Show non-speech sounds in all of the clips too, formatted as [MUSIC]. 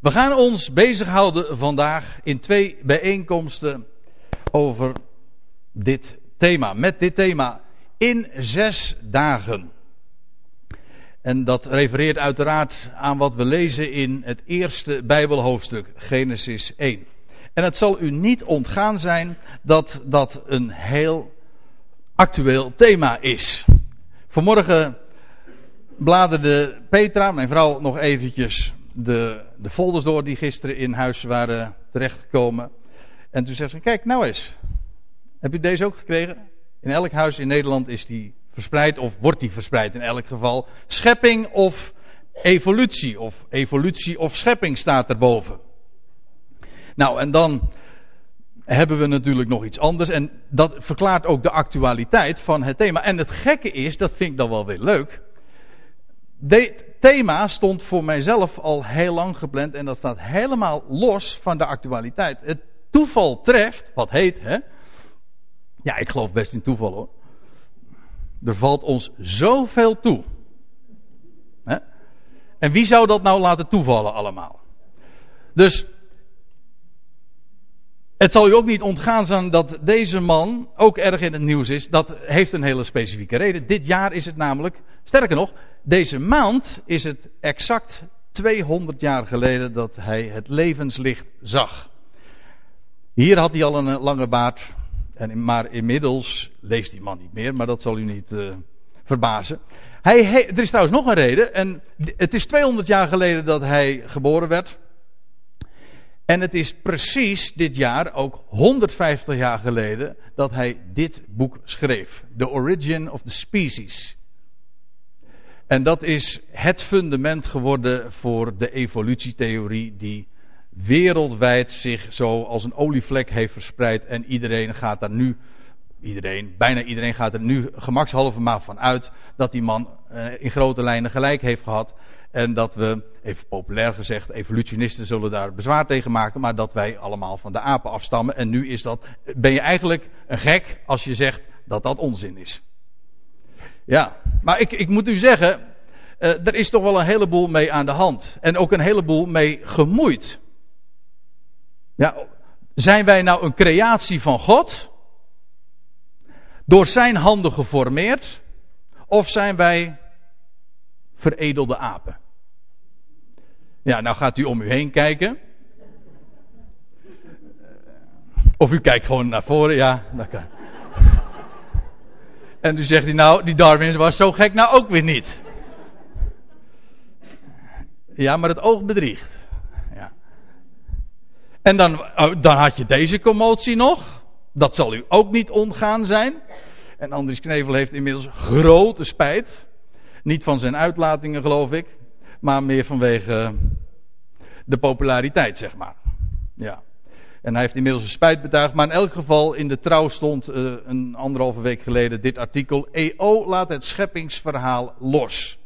We gaan ons bezighouden vandaag in twee bijeenkomsten over dit thema. Met dit thema in zes dagen. En dat refereert uiteraard aan wat we lezen in het eerste Bijbelhoofdstuk, Genesis 1. En het zal u niet ontgaan zijn dat dat een heel actueel thema is. Vanmorgen bladerde Petra, mijn vrouw, nog eventjes de, de folders door die gisteren in huis waren terechtgekomen. En toen zegt ze, kijk nou eens, heb u deze ook gekregen? In elk huis in Nederland is die verspreid, of wordt die verspreid in elk geval. Schepping of evolutie, of evolutie of schepping staat erboven. Nou, en dan hebben we natuurlijk nog iets anders. En dat verklaart ook de actualiteit van het thema. En het gekke is, dat vind ik dan wel weer leuk. Dit thema stond voor mijzelf al heel lang gepland. En dat staat helemaal los van de actualiteit. Het toeval treft, wat heet, hè? Ja, ik geloof best in toeval hoor. Er valt ons zoveel toe. Hè? En wie zou dat nou laten toevallen allemaal? Dus het zal u ook niet ontgaan zijn dat deze man ook erg in het nieuws is. Dat heeft een hele specifieke reden. Dit jaar is het namelijk, sterker nog, deze maand is het exact 200 jaar geleden dat hij het levenslicht zag. Hier had hij al een lange baard. En, maar inmiddels leeft die man niet meer, maar dat zal u niet uh, verbazen. Hij, er is trouwens nog een reden. En het is 200 jaar geleden dat hij geboren werd. En het is precies dit jaar, ook 150 jaar geleden, dat hij dit boek schreef. The Origin of the Species. En dat is het fundament geworden voor de evolutietheorie die wereldwijd zich zo als een olievlek heeft verspreid. En iedereen gaat daar nu, iedereen, bijna iedereen gaat er nu gemakshalve maar van uit dat die man eh, in grote lijnen gelijk heeft gehad. En dat we, even populair gezegd, evolutionisten zullen daar bezwaar tegen maken, maar dat wij allemaal van de apen afstammen. En nu is dat, ben je eigenlijk een gek als je zegt dat dat onzin is. Ja, maar ik, ik moet u zeggen, uh, er is toch wel een heleboel mee aan de hand. En ook een heleboel mee gemoeid. Ja, zijn wij nou een creatie van God? Door zijn handen geformeerd? Of zijn wij veredelde apen? Ja, nou gaat u om u heen kijken. Of u kijkt gewoon naar voren, ja. Dat kan. En toen zegt hij nou, die Darwin was zo gek nou ook weer niet. Ja, maar het oog bedriegt. Ja. En dan, oh, dan had je deze commotie nog. Dat zal u ook niet ontgaan zijn. En Andries Knevel heeft inmiddels grote spijt. Niet van zijn uitlatingen, geloof ik. Maar meer vanwege de populariteit, zeg maar. Ja. En hij heeft inmiddels een spijt betuigd. Maar in elk geval in de trouw stond uh, een anderhalve week geleden dit artikel. EO laat het scheppingsverhaal los.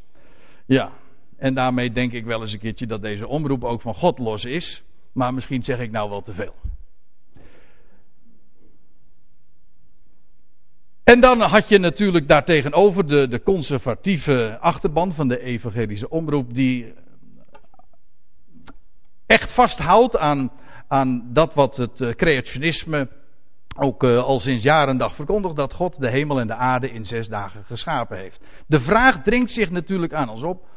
Ja. En daarmee denk ik wel eens een keertje dat deze omroep ook van God los is. Maar misschien zeg ik nou wel te veel. En dan had je natuurlijk daartegenover de, de conservatieve achterban van de evangelische omroep, die echt vasthoudt aan, aan dat wat het uh, creationisme ook uh, al sinds jaren dag verkondigt, dat God de hemel en de aarde in zes dagen geschapen heeft. De vraag dringt zich natuurlijk aan ons op,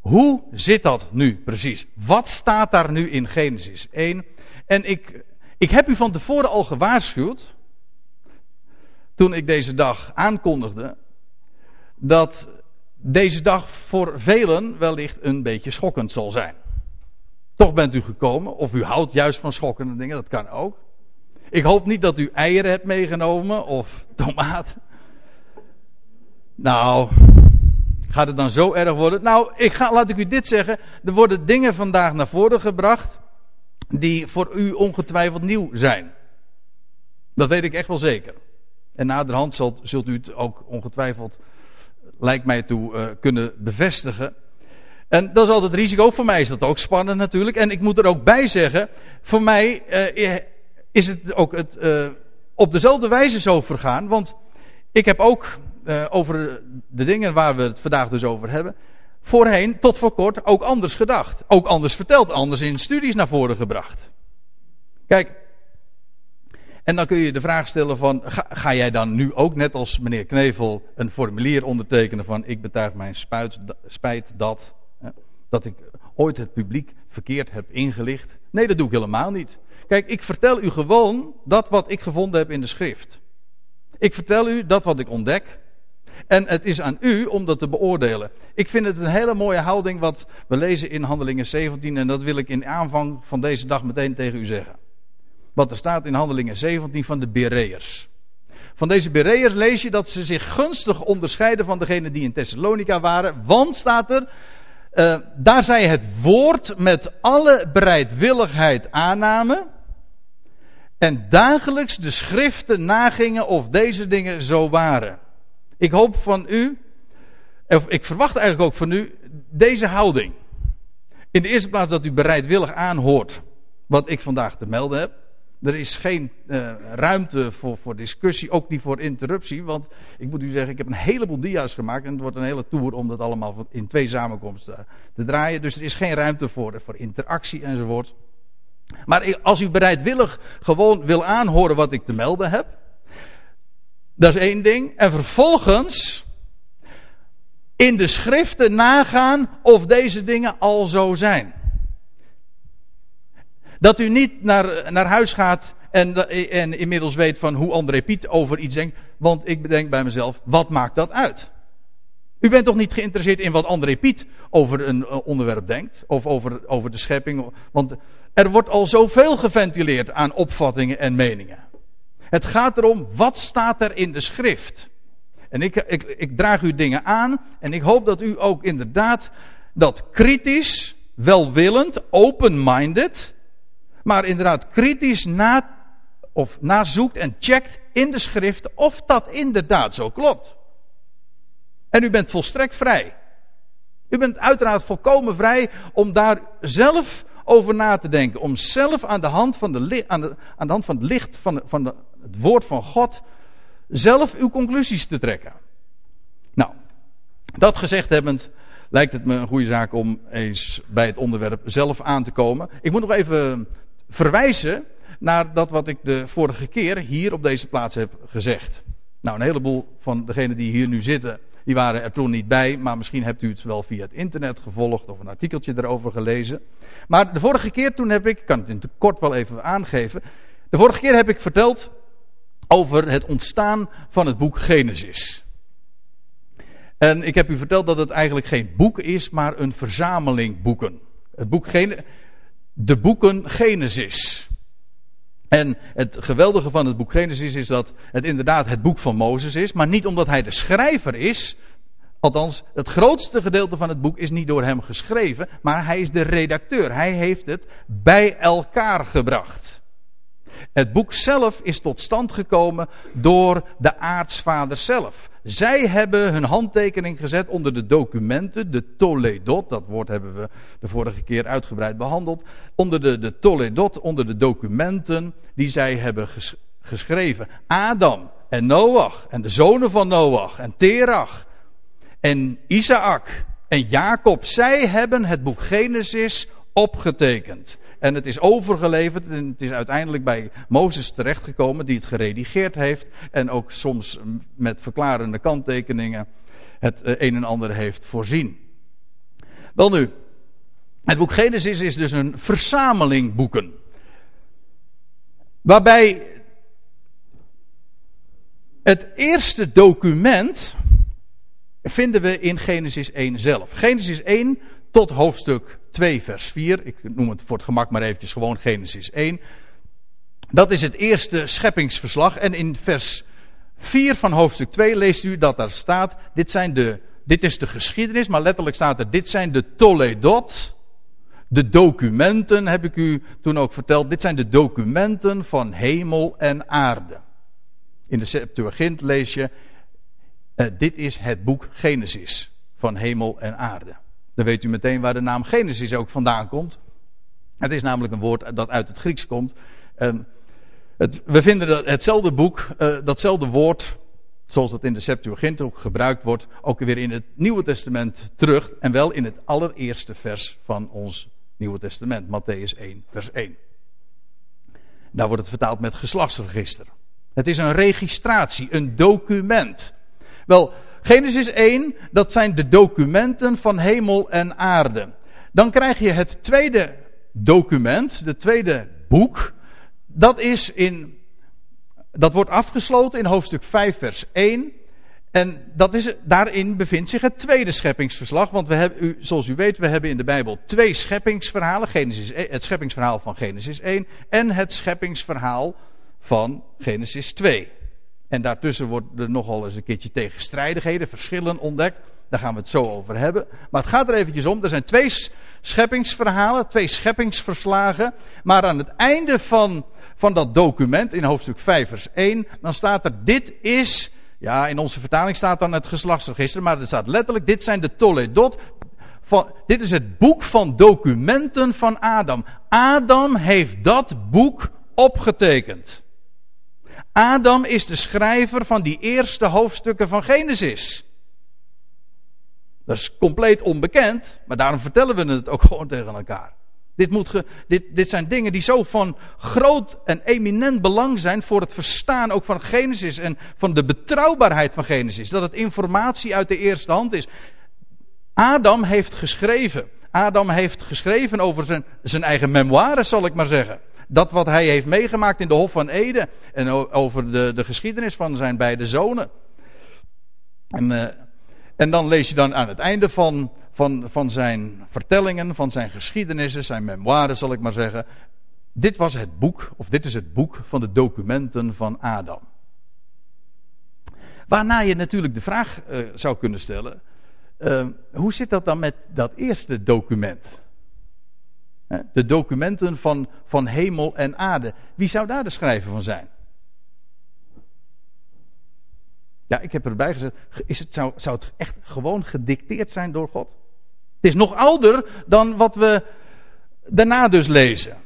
hoe zit dat nu precies? Wat staat daar nu in Genesis 1? En ik, ik heb u van tevoren al gewaarschuwd, toen ik deze dag aankondigde, dat deze dag voor velen wellicht een beetje schokkend zal zijn. Toch bent u gekomen, of u houdt juist van schokkende dingen, dat kan ook. Ik hoop niet dat u eieren hebt meegenomen of tomaten. Nou, gaat het dan zo erg worden? Nou, ik ga, laat ik u dit zeggen. Er worden dingen vandaag naar voren gebracht die voor u ongetwijfeld nieuw zijn. Dat weet ik echt wel zeker. En naderhand zult, zult u het ook ongetwijfeld, lijkt mij toe, uh, kunnen bevestigen. En dat is altijd risico. Voor mij is dat ook spannend natuurlijk. En ik moet er ook bij zeggen, voor mij uh, is het ook het, uh, op dezelfde wijze zo vergaan. Want ik heb ook over de dingen waar we het vandaag dus over hebben. voorheen, tot voor kort, ook anders gedacht. Ook anders verteld, anders in studies naar voren gebracht. Kijk, en dan kun je de vraag stellen van, ga, jij dan nu ook net als meneer Knevel een formulier ondertekenen van, ik betuig mijn spuit, spijt dat, dat ik ooit het publiek verkeerd heb ingelicht? Nee, dat doe ik helemaal niet. Kijk, ik vertel u gewoon dat wat ik gevonden heb in de schrift. Ik vertel u dat wat ik ontdek. En het is aan u om dat te beoordelen. Ik vind het een hele mooie houding wat we lezen in Handelingen 17 en dat wil ik in aanvang van deze dag meteen tegen u zeggen. Wat er staat in Handelingen 17 van de Bereërs. Van deze Bereërs lees je dat ze zich gunstig onderscheiden van degenen die in Thessalonica waren. Want staat er, uh, daar zij het woord met alle bereidwilligheid aannamen. En dagelijks de schriften nagingen of deze dingen zo waren. Ik hoop van u, of ik verwacht eigenlijk ook van u, deze houding. In de eerste plaats dat u bereidwillig aanhoort wat ik vandaag te melden heb. Er is geen uh, ruimte voor, voor discussie, ook niet voor interruptie. Want ik moet u zeggen, ik heb een heleboel dia's gemaakt. En het wordt een hele tour om dat allemaal in twee samenkomsten te draaien. Dus er is geen ruimte voor, voor interactie enzovoort. Maar als u bereidwillig gewoon wil aanhoren wat ik te melden heb. Dat is één ding. En vervolgens in de schriften nagaan of deze dingen al zo zijn. Dat u niet naar, naar huis gaat en, en inmiddels weet van hoe André Piet over iets denkt. Want ik bedenk bij mezelf, wat maakt dat uit? U bent toch niet geïnteresseerd in wat André Piet over een eh, onderwerp denkt? Of over, over de schepping? Want er wordt al zoveel geventileerd aan opvattingen en meningen. Het gaat erom, wat staat er in de schrift? En ik, ik, ik draag u dingen aan en ik hoop dat u ook inderdaad dat kritisch, welwillend, open-minded, maar inderdaad kritisch na, of nazoekt en checkt in de schrift of dat inderdaad zo klopt. En u bent volstrekt vrij. U bent uiteraard volkomen vrij om daar zelf over na te denken. Om zelf aan de hand van, de, aan de, aan de hand van het licht van, van het woord van God zelf uw conclusies te trekken. Nou, dat gezegd hebbend lijkt het me een goede zaak om eens bij het onderwerp zelf aan te komen. Ik moet nog even verwijzen naar dat wat ik de vorige keer hier op deze plaats heb gezegd. Nou, een heleboel van degenen die hier nu zitten, die waren er toen niet bij, maar misschien hebt u het wel via het internet gevolgd of een artikeltje erover gelezen. Maar de vorige keer toen heb ik, ik kan het in het kort wel even aangeven, de vorige keer heb ik verteld over het ontstaan van het boek Genesis. En ik heb u verteld dat het eigenlijk geen boek is, maar een verzameling boeken. Het boek Genesis de boeken Genesis. En het geweldige van het boek Genesis is dat het inderdaad het boek van Mozes is, maar niet omdat hij de schrijver is. Althans, het grootste gedeelte van het boek is niet door hem geschreven, maar hij is de redacteur. Hij heeft het bij elkaar gebracht. Het boek zelf is tot stand gekomen door de aartsvader zelf. Zij hebben hun handtekening gezet onder de documenten, de Toledot, dat woord hebben we de vorige keer uitgebreid behandeld, onder de, de Toledot, onder de documenten die zij hebben geschreven. Adam en Noach en de zonen van Noach en Terach en Isaac en Jacob, zij hebben het boek Genesis opgetekend. En het is overgeleverd en het is uiteindelijk bij Mozes terechtgekomen die het geredigeerd heeft. En ook soms met verklarende kanttekeningen het eh, een en ander heeft voorzien. Wel nu, het boek Genesis is dus een verzameling boeken. Waarbij het eerste document vinden we in Genesis 1 zelf. Genesis 1 tot hoofdstuk 2, vers 4. Ik noem het voor het gemak maar eventjes gewoon Genesis 1. Dat is het eerste scheppingsverslag. En in vers 4 van hoofdstuk 2 leest u dat daar staat: dit, zijn de, dit is de geschiedenis, maar letterlijk staat er: dit zijn de Toledot. De documenten, heb ik u toen ook verteld. Dit zijn de documenten van hemel en aarde. In de Septuagint lees je: uh, dit is het boek Genesis van hemel en aarde. Dan weet u meteen waar de naam Genesis ook vandaan komt. Het is namelijk een woord dat uit het Grieks komt. het, we vinden dat hetzelfde boek, uh, datzelfde woord zoals dat in de Septuagint ook gebruikt wordt, ook weer in het Nieuwe Testament terug. En wel in het allereerste vers van ons Nieuwe Testament, Matthäus 1, vers 1. Daar wordt het vertaald met geslachtsregister. Het is een registratie, een document. Wel, Genesis 1, dat zijn de documenten van hemel en aarde. Dan krijg je het tweede document, het tweede boek. Dat is in, dat wordt afgesloten in hoofdstuk 5 vers 1. En dat is, daarin bevindt zich het tweede scheppingsverslag. Want we hebben, zoals u weet, we hebben in de Bijbel twee scheppingsverhalen. Genesis, e, het scheppingsverhaal van Genesis 1 en het scheppingsverhaal van Genesis 2. En daartussen worden er nogal eens een keertje tegenstrijdigheden, verschillen ontdekt. Daar gaan we het zo over hebben. Maar het gaat er eventjes om. Er zijn twee scheppingsverhalen, twee scheppingsverslagen. Maar aan het einde van, van dat document, in hoofdstuk 5 vers 1, dan staat er, dit is, ja in onze vertaling staat dan het geslachtsregister, maar er staat letterlijk, dit zijn de Toledot. Van, dit is het boek van documenten van Adam. Adam heeft dat boek opgetekend. Adam is de schrijver van die eerste hoofdstukken van Genesis. Dat is compleet onbekend, maar daarom vertellen we het ook gewoon tegen elkaar. Dit, moet dit, dit zijn dingen die zo van groot en eminent belang zijn voor het verstaan ook van Genesis en van de betrouwbaarheid van Genesis. Dat het informatie uit de eerste hand is. Adam heeft geschreven. Adam heeft geschreven over zijn, zijn eigen memoires, zal ik maar zeggen. Dat wat hij heeft meegemaakt in de Hof van Eden. En over de, de geschiedenis van zijn beide zonen. En, uh, en dan lees je dan aan het einde van, van, van zijn vertellingen, van zijn geschiedenissen, zijn memoires zal ik maar zeggen. Dit was het boek, of dit is het boek van de documenten van Adam. Waarna je natuurlijk de vraag uh, zou kunnen stellen: uh, hoe zit dat dan met dat eerste document? De documenten van, van hemel en aarde. Wie zou daar de schrijver van zijn? Ja, ik heb erbij gezet. Is het, zou, zou het echt gewoon gedicteerd zijn door God? Het is nog ouder dan wat we daarna dus lezen.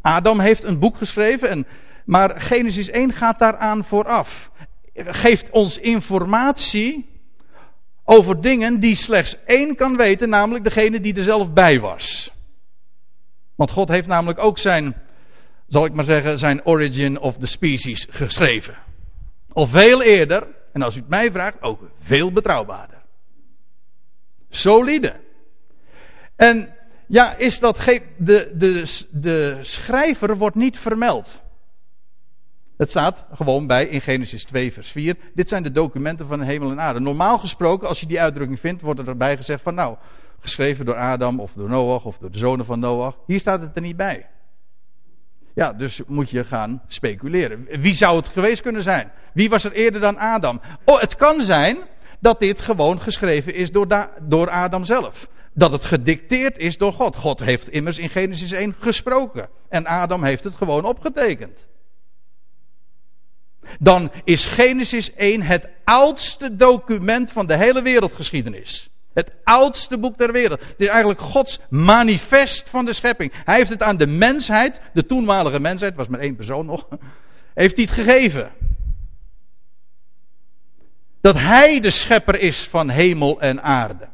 Adam heeft een boek geschreven, en, maar Genesis 1 gaat daaraan vooraf. Geeft ons informatie over dingen die slechts één kan weten, namelijk degene die er zelf bij was. Want God heeft namelijk ook zijn, zal ik maar zeggen, zijn Origin of the Species geschreven. Al veel eerder, en als u het mij vraagt, ook veel betrouwbaarder. Solide. En ja, is dat. De, de, de schrijver wordt niet vermeld. Het staat gewoon bij in Genesis 2, vers 4. Dit zijn de documenten van de hemel en aarde. Normaal gesproken, als je die uitdrukking vindt, wordt er erbij gezegd van nou, geschreven door Adam of door Noach of door de zonen van Noach. Hier staat het er niet bij. Ja, dus moet je gaan speculeren. Wie zou het geweest kunnen zijn? Wie was er eerder dan Adam? Oh, het kan zijn dat dit gewoon geschreven is door, door Adam zelf. Dat het gedicteerd is door God. God heeft immers in Genesis 1 gesproken. En Adam heeft het gewoon opgetekend dan is Genesis 1 het oudste document van de hele wereldgeschiedenis. Het oudste boek ter wereld. Het is eigenlijk Gods manifest van de schepping. Hij heeft het aan de mensheid, de toenmalige mensheid, was maar één persoon nog, [LAUGHS] heeft hij het gegeven. Dat hij de schepper is van hemel en aarde.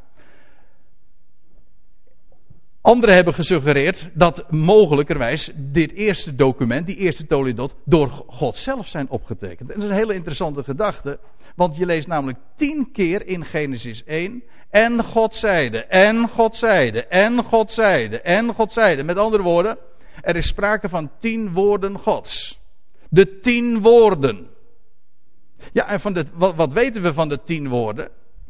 Anderen hebben gesuggereerd dat mogelijkerwijs dit eerste document, die eerste Tolidot, door God zelf zijn opgetekend. En dat is een hele interessante gedachte, want je leest namelijk tien keer in Genesis 1, en God zeide, en God zeide, en God zeide, en God zeide. Met andere woorden, er is sprake van tien woorden Gods. De tien woorden. Ja, en van de, wat, wat weten we van de tien woorden?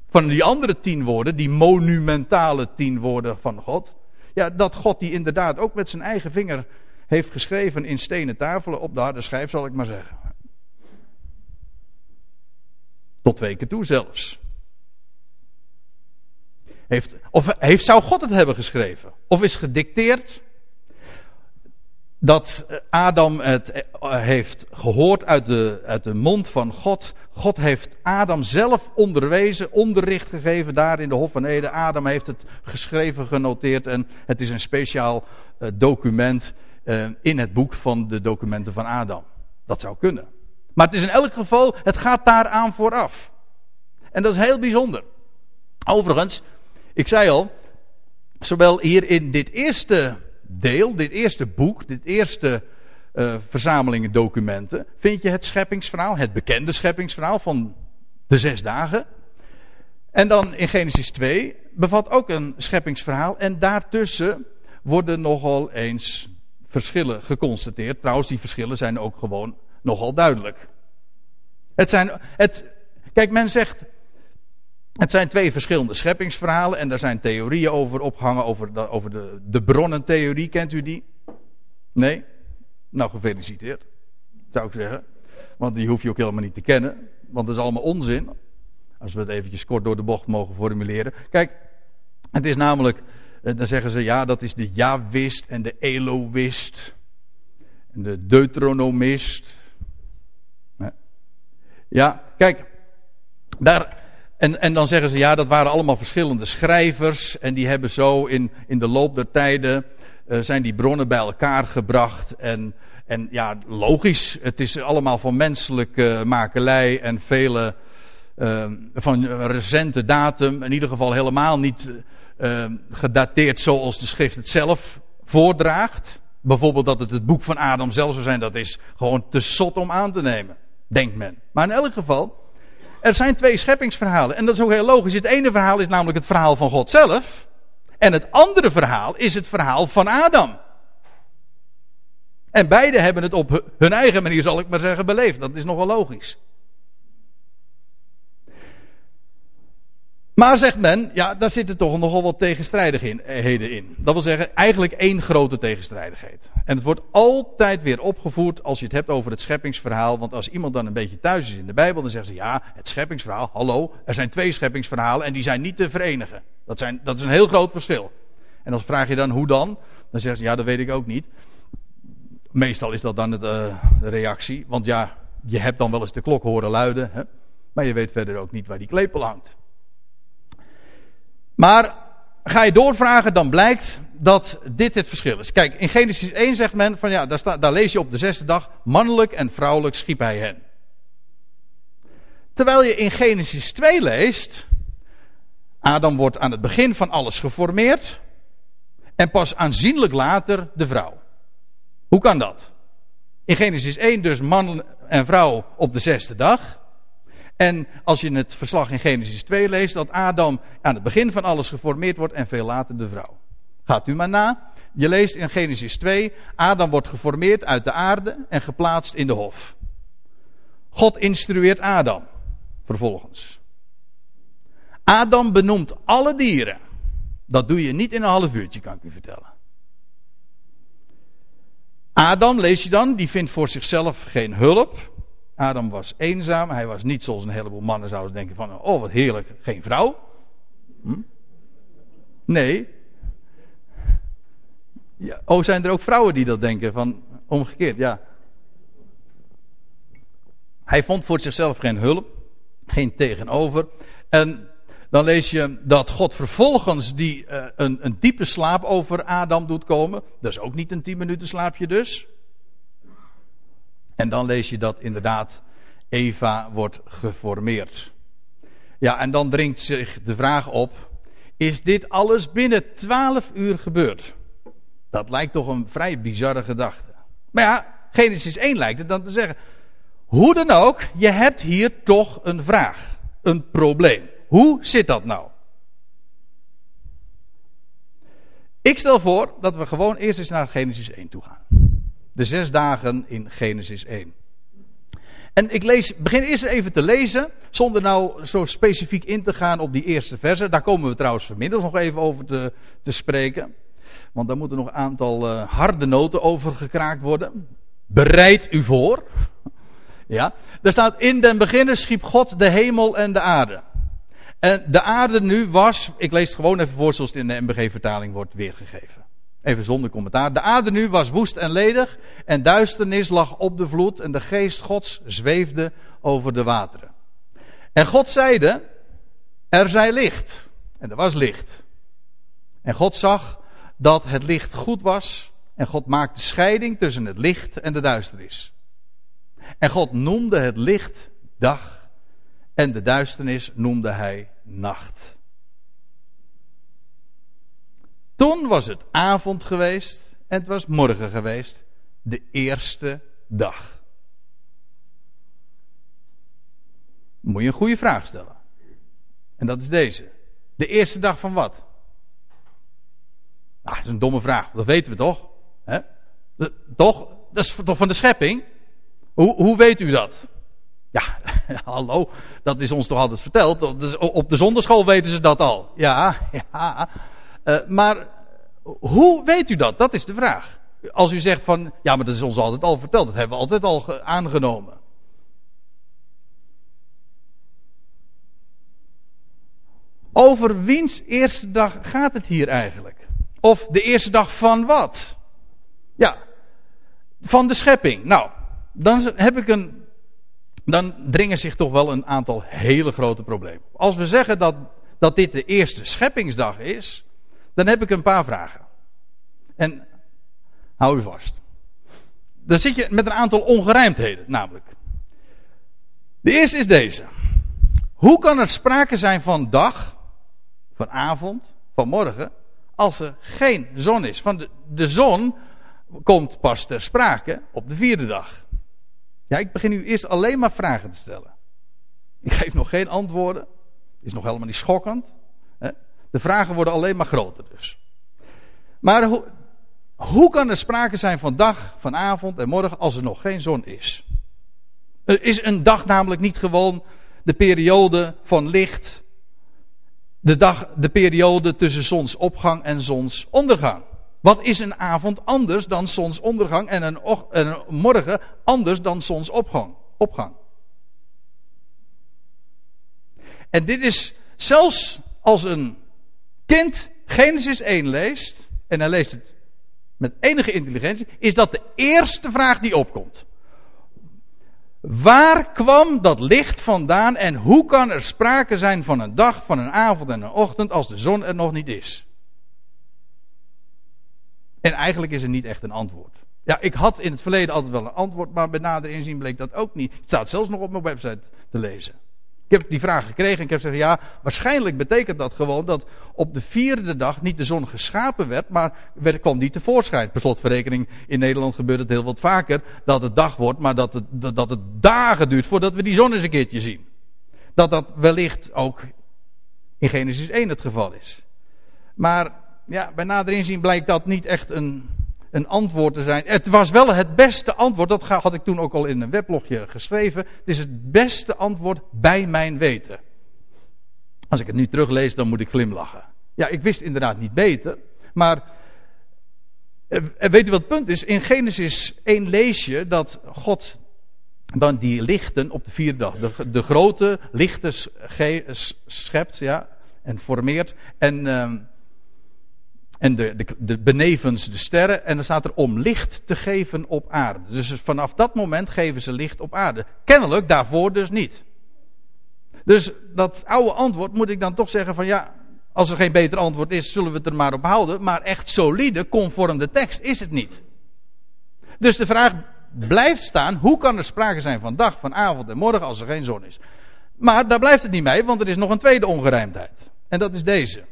Van die andere tien woorden, die monumentale tien woorden van God. Ja, dat God die inderdaad ook met zijn eigen vinger heeft geschreven in stenen tafelen op de harde schijf, zal ik maar zeggen. Tot twee keer toe zelfs. Heeft, of heeft, zou God het hebben geschreven? Of is gedicteerd dat Adam het eh, heeft gehoord uit de, uit de mond van God. God heeft Adam zelf onderwezen, onderricht gegeven daar in de Hof van Eden. Adam heeft het geschreven, genoteerd en het is een speciaal uh, document uh, in het boek van de documenten van Adam. Dat zou kunnen. Maar het is in elk geval, het gaat daaraan vooraf. En dat is heel bijzonder. Overigens, ik zei al, zowel hier in dit eerste deel, dit eerste boek, dit eerste uh, verzamelingen documenten, vind je het scheppingsverhaal, het bekende scheppingsverhaal van de zes dagen. En dan in Genesis 2 bevat ook een scheppingsverhaal en daartussen worden nogal eens verschillen geconstateerd. Trouwens, die verschillen zijn ook gewoon nogal duidelijk. Het zijn, het, kijk, men zegt, het zijn twee verschillende scheppingsverhalen en daar zijn theorieën over opgehangen, over, over de, de bronnentheorie, kent u die? Nee? Nou, gefeliciteerd, zou ik zeggen. Want die hoef je ook helemaal niet te kennen, want dat is allemaal onzin. Als we het eventjes kort door de bocht mogen formuleren. Kijk, het is namelijk, eh, dan zeggen ze ja, dat is de Jawist en de Eloïst. En de Deuteronomist. Ja, kijk, daar, en, en dan zeggen ze ja, dat waren allemaal verschillende schrijvers. En die hebben zo in, in de loop der tijden, zijn die bronnen bij elkaar gebracht. En, en ja, logisch, het is allemaal van menselijke makelij en vele uh, van recente datum. In ieder geval helemaal niet uh, gedateerd zoals de schrift het zelf voordraagt. Bijvoorbeeld dat het het boek van Adam zelf zou zijn, dat is gewoon te zot om aan te nemen, denkt men. Maar in elk geval, er zijn twee scheppingsverhalen. En dat is ook heel logisch. Het ene verhaal is namelijk het verhaal van God zelf. En het andere verhaal is het verhaal van Adam. En beide hebben het op hun eigen manier, zal ik maar zeggen, beleefd. Dat is nogal logisch. Maar zegt men, ja, daar zitten toch nogal wat tegenstrijdigheden in. Dat wil zeggen, eigenlijk één grote tegenstrijdigheid. En het wordt altijd weer opgevoerd als je het hebt over het scheppingsverhaal. Want als iemand dan een beetje thuis is in de Bijbel, dan zeggen ze, ja, het scheppingsverhaal, hallo, er zijn twee scheppingsverhalen en die zijn niet te verenigen. Dat, zijn, dat is een heel groot verschil. En als vraag je dan hoe dan, dan zeggen ze, ja, dat weet ik ook niet. Meestal is dat dan de reactie, want ja, je hebt dan wel eens de klok horen luiden, hè? maar je weet verder ook niet waar die klepel hangt. Maar ga je doorvragen, dan blijkt dat dit het verschil is. Kijk, in Genesis 1 zegt men van ja, daar, daar lees je op de zesde dag, mannelijk en vrouwelijk schiep hij hen. Terwijl je in Genesis 2 leest, Adam wordt aan het begin van alles geformeerd en pas aanzienlijk later de vrouw. Hoe kan dat? In Genesis 1 dus man en vrouw op de zesde dag. En als je het verslag in Genesis 2 leest, dat Adam aan het begin van alles geformeerd wordt en veel later de vrouw. Gaat u maar na. Je leest in Genesis 2, Adam wordt geformeerd uit de aarde en geplaatst in de hof. God instrueert Adam vervolgens. Adam benoemt alle dieren. Dat doe je niet in een half uurtje, kan ik u vertellen. Adam, lees je dan, die vindt voor zichzelf geen hulp. Adam was eenzaam. Hij was niet zoals een heleboel mannen zouden denken van, oh wat heerlijk, geen vrouw. Hm? Nee. Ja, oh, zijn er ook vrouwen die dat denken van, omgekeerd, ja. Hij vond voor zichzelf geen hulp, geen tegenover. En dan lees je dat God vervolgens die, uh, een, een diepe slaap over Adam doet komen. Dat is ook niet een tien minuten slaapje dus. En dan lees je dat inderdaad Eva wordt geformeerd. Ja, en dan dringt zich de vraag op: is dit alles binnen twaalf uur gebeurd? Dat lijkt toch een vrij bizarre gedachte. Maar ja, Genesis 1 lijkt het dan te zeggen. Hoe dan ook, je hebt hier toch een vraag, een probleem. Hoe zit dat nou? Ik stel voor dat we gewoon eerst eens naar Genesis 1 toe gaan. De zes dagen in Genesis 1. En ik lees, begin eerst even te lezen, zonder nou zo specifiek in te gaan op die eerste versen. Daar komen we trouwens vanmiddag nog even over te, te spreken. Want daar moeten nog een aantal uh, harde noten over gekraakt worden. Bereid u voor. Ja, daar staat in den beginnen schiep God de hemel en de aarde. En de aarde nu was, ik lees het gewoon even voor zoals het in de MBG-vertaling wordt weergegeven. Even zonder commentaar. De aarde nu was woest en ledig en duisternis lag op de vloed en de geest Gods zweefde over de wateren. En God zeide, er zij licht. En er was licht. En God zag dat het licht goed was en God maakte scheiding tussen het licht en de duisternis. En God noemde het licht dag en de duisternis noemde hij nacht. Toen was het avond geweest en het was morgen geweest, de eerste dag. moet je een goede vraag stellen. En dat is deze. De eerste dag van wat? Nou, dat is een domme vraag. Dat weten we toch? He? toch? Dat is toch van de schepping? Hoe, hoe weet u dat? Ja, [LAUGHS] hallo, dat is ons toch altijd verteld. Op de zonderschool weten ze dat al. Ja, [LAUGHS] ja. Uh, maar hoe weet u dat? Dat is de vraag. Als u zegt van, ja, maar dat is ons altijd al verteld. Dat hebben we altijd al aangenomen. Over wiens eerste dag gaat het hier eigenlijk? Of de eerste dag van wat? Ja, van de schepping. Nou, dan heb ik een. Dan dringen zich toch wel een aantal hele grote problemen. Als we zeggen dat, dat dit de eerste scheppingsdag is, dan heb ik een paar vragen. En hou u vast. Dan zit je met een aantal ongerijmdheden, namelijk. De eerste is deze. Hoe kan er sprake zijn van dag vanavond, vanmorgen, als er geen zon is. Van de, de zon komt pas ter sprake op de vierde dag. Ja, ik begin nu eerst alleen maar vragen te stellen. Ik geef nog geen antwoorden. Is nog helemaal niet schokkend. De vragen worden alleen maar groter dus. Maar hoe, hoe kan er sprake zijn van dag, van avond en morgen als er nog geen zon is? Is een dag namelijk niet gewoon de periode van licht de, dag, de periode tussen zonsopgang en zonsondergang. Wat is een avond anders dan zonsondergang en een, een morgen anders dan zonsopgang? Opgang. En dit is zelfs als een kind Genesis 1 leest, en hij leest het met enige intelligentie, is dat de eerste vraag die opkomt. Waar kwam dat licht vandaan en hoe kan er sprake zijn van een dag, van een avond en een ochtend als de zon er nog niet is? En eigenlijk is er niet echt een antwoord. Ja, ik had in het verleden altijd wel een antwoord, maar bij nader inzien bleek dat ook niet. Het staat zelfs nog op mijn website te lezen. Ik heb die vraag gekregen en ik heb gezegd, ja, waarschijnlijk betekent dat gewoon dat op de vierde dag niet de zon geschapen werd, maar werd, kwam die tevoorschijn. Per slotverrekening, in Nederland gebeurt het heel wat vaker, dat het dag wordt, maar dat het, dat het dagen duurt voordat we die zon eens een keertje zien. Dat dat wellicht ook in Genesis 1 het geval is. Maar ja, bij nader inzien blijkt dat niet echt een, een antwoord te zijn. Het was wel het beste antwoord, dat had ik toen ook al in een weblogje geschreven. Het is het beste antwoord bij mijn weten. Als ik het nu teruglees, dan moet ik glimlachen. Ja, ik wist inderdaad niet beter, maar eh, weet u wat het punt is? In Genesis 1 lees je dat God dan die lichten op de vierde dag, de, grote lichten schept ja, en formeert. En... Uh, en de, de, de, benevens de sterren. En dan staat er om licht te geven op aarde. Dus vanaf dat moment geven ze licht op aarde. Kennelijk daarvoor dus niet. Dus dat oude antwoord moet ik dan toch zeggen van ja, als er geen beter antwoord is, zullen we het er maar op houden. Maar echt solide, conform de tekst, is het niet. Dus de vraag blijft staan, hoe kan er sprake zijn van dag, van avond en morgen als er geen zon is? Maar daar blijft het niet mee, want er is nog een tweede ongerijmdheid. En dat is deze.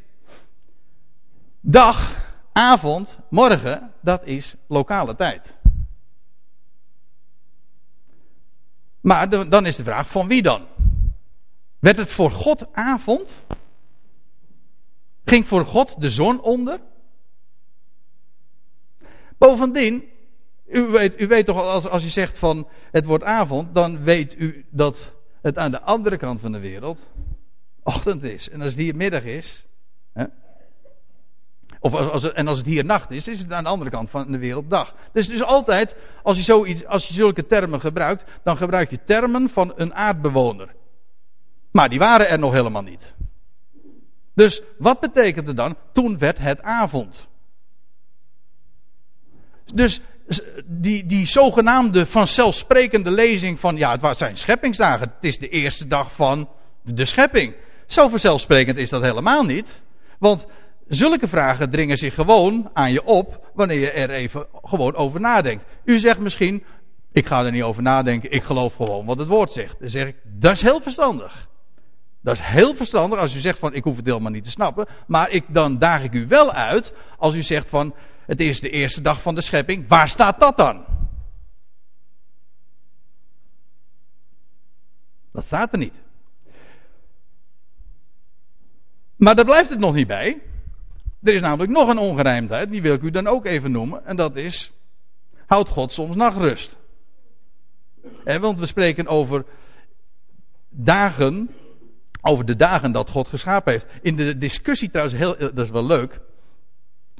Dag, avond, morgen, dat is lokale tijd. Maar dan is de vraag: van wie dan? Werd het voor God avond? Ging voor God de zon onder? Bovendien, u weet, u weet toch als, als je zegt van het wordt avond, dan weet u dat het aan de andere kant van de wereld ochtend is. En als hier middag is, hè, of als, en als het hier nacht is, is het aan de andere kant van de wereld dag. Dus, dus altijd, als je, zoiets, als je zulke termen gebruikt, dan gebruik je termen van een aardbewoner. Maar die waren er nog helemaal niet. Dus wat betekende dan? Toen werd het avond. Dus die, die zogenaamde vanzelfsprekende lezing van, ja, het zijn scheppingsdagen. Het is de eerste dag van de schepping. Zo vanzelfsprekend is dat helemaal niet. Want Zulke vragen dringen zich gewoon aan je op wanneer je er even gewoon over nadenkt. U zegt misschien, Ik ga er niet over nadenken, ik geloof gewoon wat het woord zegt. Dan zeg ik, dat is heel verstandig. Dat is heel verstandig als u zegt van ik hoef het helemaal niet te snappen. Maar ik, dan daag ik u wel uit als u zegt van het is de eerste dag van de schepping. Waar staat dat dan? Dat staat er niet. Maar daar blijft het nog niet bij. Er is namelijk nog een ongerijmdheid, die wil ik u dan ook even noemen. En dat is, houdt God soms nachtrust? want we spreken over dagen, over de dagen dat God geschapen heeft. In de discussie trouwens, heel, dat is wel leuk.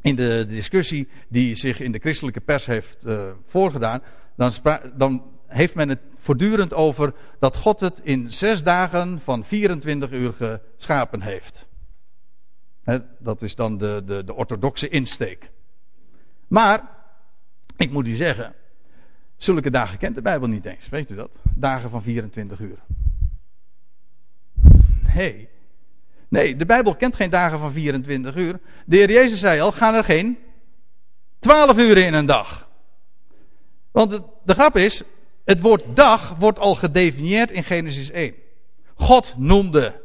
In de discussie die zich in de christelijke pers heeft uh, voorgedaan, dan, dan heeft men het voortdurend over dat God het in zes dagen van 24 uur geschapen heeft. Dat is dan de, de, de orthodoxe insteek. Maar, ik moet u zeggen, zulke dagen kent de Bijbel niet eens. Weet u dat? Dagen van 24 uur. Nee. Nee, de Bijbel kent geen dagen van 24 uur. De Heer Jezus zei al, gaan er geen 12 uren in een dag. Want de grap is, het woord dag wordt al gedefinieerd in Genesis 1. God noemde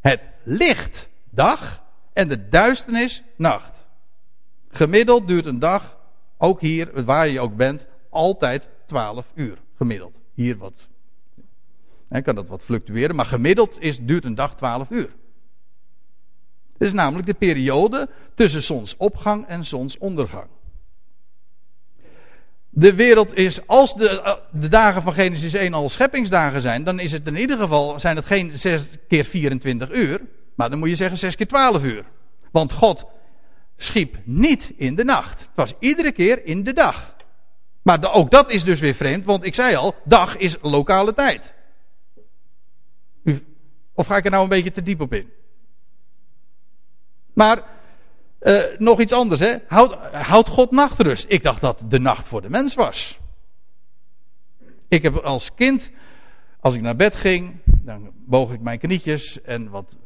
het licht dag en de duisternis nacht. Gemiddeld duurt een dag, ook hier, waar je ook bent, altijd 12 uur. Gemiddeld. Hier wat. Hè, kan dat wat fluctueren, maar gemiddeld is, duurt een dag 12 uur. Het is namelijk de periode tussen zonsopgang en zonsondergang de wereld is, als de, eh, de dagen van Genesis 1 al scheppingsdagen zijn, dan is het in ieder geval, zijn het geen 6 keer 24 uur, maar dan moet je zeggen 6 keer 12 uur. Want God schiep niet in de nacht. Het was iedere keer in de dag. Maar ook dat is dus weer vreemd, want ik zei al, dag is lokale tijd. Of ga ik er nou een beetje te diep op in? Maar uh, nog iets anders, hè? Houd, houd God nachtrust. Ik dacht dat de nacht voor de mens was. Ik heb als kind, als ik naar bed ging, dan boog ik mijn knietjes en wat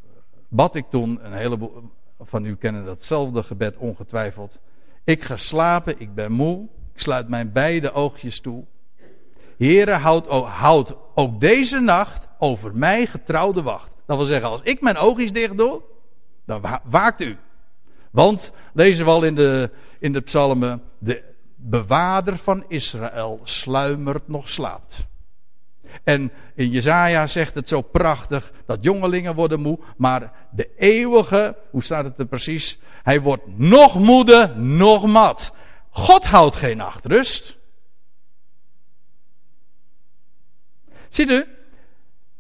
bad ik toen. Een heleboel van u kennen datzelfde gebed ongetwijfeld. Ik ga slapen, ik ben moe, ik sluit mijn beide oogjes toe. Houd, houd ook deze nacht over mij getrouwde wacht. Dat wil zeggen, als ik mijn oogjes dicht doe, dan waakt u. Want, lezen we al in de, in de psalmen, de bewaarder van Israël sluimert nog slaapt. En in Jezaja zegt het zo prachtig dat jongelingen worden moe, maar de eeuwige, hoe staat het er precies? Hij wordt nog moede, nog mat. God houdt geen nachtrust. Ziet u,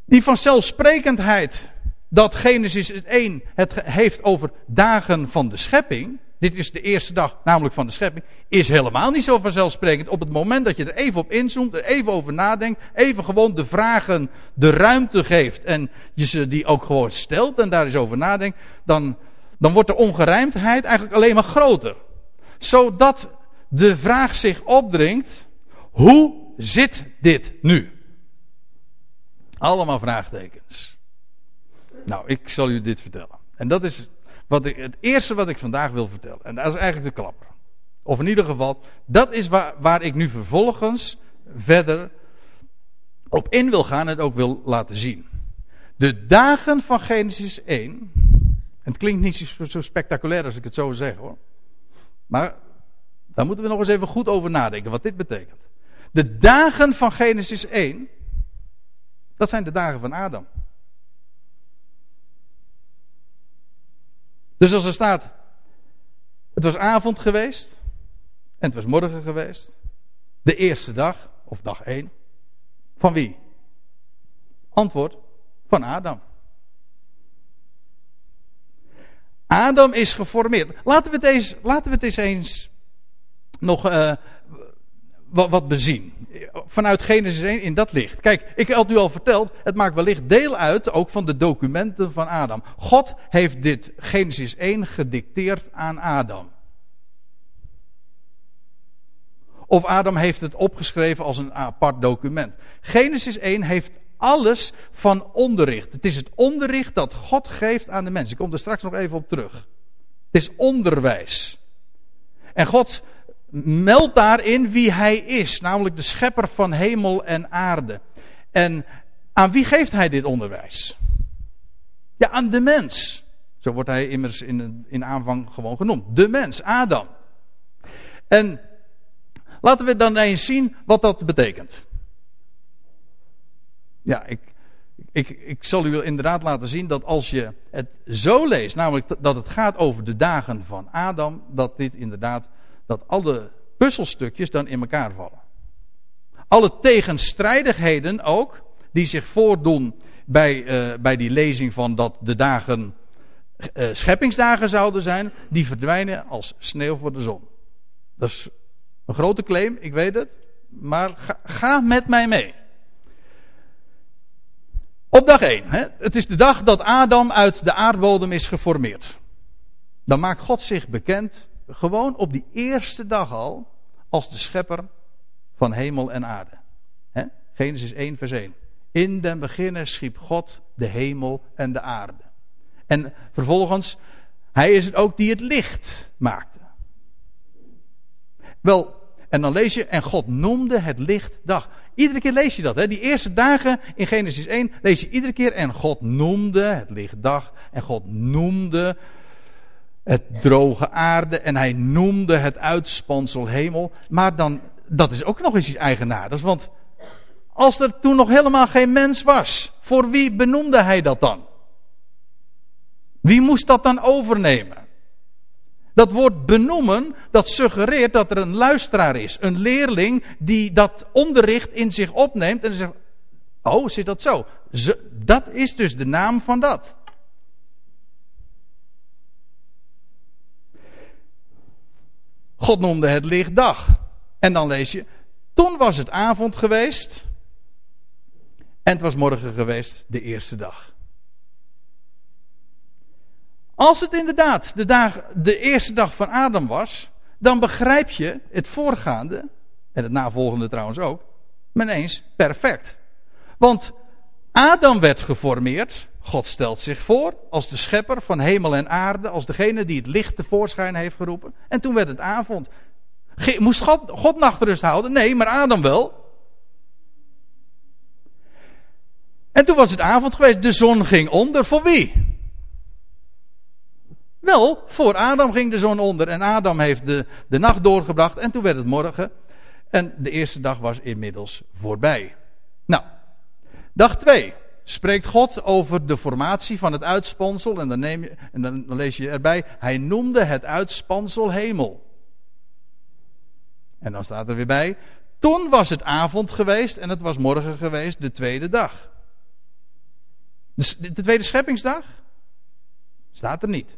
die vanzelfsprekendheid dat Genesis 1 het heeft over dagen van de schepping. Dit is de eerste dag, namelijk van de schepping. Is helemaal niet zo vanzelfsprekend. Op het moment dat je er even op inzoomt, er even over nadenkt, even gewoon de vragen de ruimte geeft en je ze die ook gewoon stelt en daar eens over nadenkt, dan, dan wordt de ongerijmdheid eigenlijk alleen maar groter. Zodat de vraag zich opdringt: hoe zit dit nu? Allemaal vraagtekens. Nou, ik zal u dit vertellen. En dat is wat ik, het eerste wat ik vandaag wil vertellen. En dat is eigenlijk de klapper. Of in ieder geval, dat is waar, waar ik nu vervolgens verder op in wil gaan en het ook wil laten zien. De dagen van Genesis 1. En het klinkt niet zo spectaculair als ik het zo zeg hoor. Maar daar moeten we nog eens even goed over nadenken wat dit betekent. De dagen van Genesis 1. Dat zijn de dagen van Adam. Dus als er staat, het was avond geweest en het was morgen geweest, de eerste dag, of dag één, van wie? Antwoord, van Adam. Adam is geformeerd. Laten we het eens, laten we het eens, nog uh, wat, wat bezien vanuit Genesis 1 in dat licht. Kijk, ik had u al verteld, het maakt wellicht deel uit ook van de documenten van Adam. God heeft dit Genesis 1 gedicteerd aan Adam. Of Adam heeft het opgeschreven als een apart document. Genesis 1 heeft alles van onderricht. Het is het onderricht dat God geeft aan de mens. Ik kom er straks nog even op terug. Het is onderwijs. En God meldt daarin wie hij is, namelijk de schepper van hemel en aarde. En aan wie geeft hij dit onderwijs? Ja, aan de mens. Zo wordt hij immers in, in aanvang gewoon genoemd. De mens, Adam. En laten we dan eens zien wat dat betekent. Ja, ik, ik, ik zal u inderdaad laten zien dat als je het zo leest, namelijk dat het gaat over de dagen van Adam, dat dit inderdaad, dat alle puzzelstukjes dan in elkaar vallen. Alle tegenstrijdigheden ook, die zich voordoen bij, uh, bij die lezing van dat de dagen uh, scheppingsdagen zouden zijn, die verdwijnen als sneeuw voor de zon. Dat is een grote claim, ik weet het, maar ga, ga met mij mee. Op dag 1. Hè? Het is de dag dat Adam uit de aardbodem is geformeerd. Dan maakt God zich bekend, gewoon op die eerste dag al, als de schepper van hemel en aarde. Genesis 1, vers 1. In den beginnen schiep God de hemel en de aarde. En vervolgens, hij is het ook die het licht maakte. Wel, en dan lees je, en God noemde het licht dag. Iedere keer lees je dat. Hè? Die eerste dagen in Genesis 1 lees je iedere keer. En God noemde het licht dag. En God noemde het droge aarde. En hij noemde het uitspansel hemel. Maar dan, dat is ook nog eens iets eigenaardigs. Want als er toen nog helemaal geen mens was, voor wie benoemde hij dat dan? Wie moest dat dan overnemen? Dat woord benoemen, dat suggereert dat er een luisteraar is. Een leerling die dat onderricht in zich opneemt en zegt, oh zit dat zo? Dat is dus de naam van dat. God noemde het lichtdag. En dan lees je, toen was het avond geweest en het was morgen geweest, de eerste dag. Als het inderdaad de, dag, de eerste dag van Adam was, dan begrijp je het voorgaande, en het navolgende trouwens ook, ineens perfect. Want Adam werd geformeerd, God stelt zich voor als de schepper van hemel en aarde, als degene die het licht tevoorschijn heeft geroepen. En toen werd het avond. Moest God, God nachtrust houden? Nee, maar Adam wel. En toen was het avond geweest, de zon ging onder. Voor wie? Wel, voor Adam ging de zon onder en Adam heeft de, de nacht doorgebracht en toen werd het morgen. En de eerste dag was inmiddels voorbij. Dag 2 spreekt God over de formatie van het uitspansel en dan, neem je, en dan, lees je erbij, hij noemde het uitspansel hemel. En dan staat er weer bij, toen was het avond geweest en het was morgen geweest, de tweede dag. De tweede scheppingsdag? Staat er niet.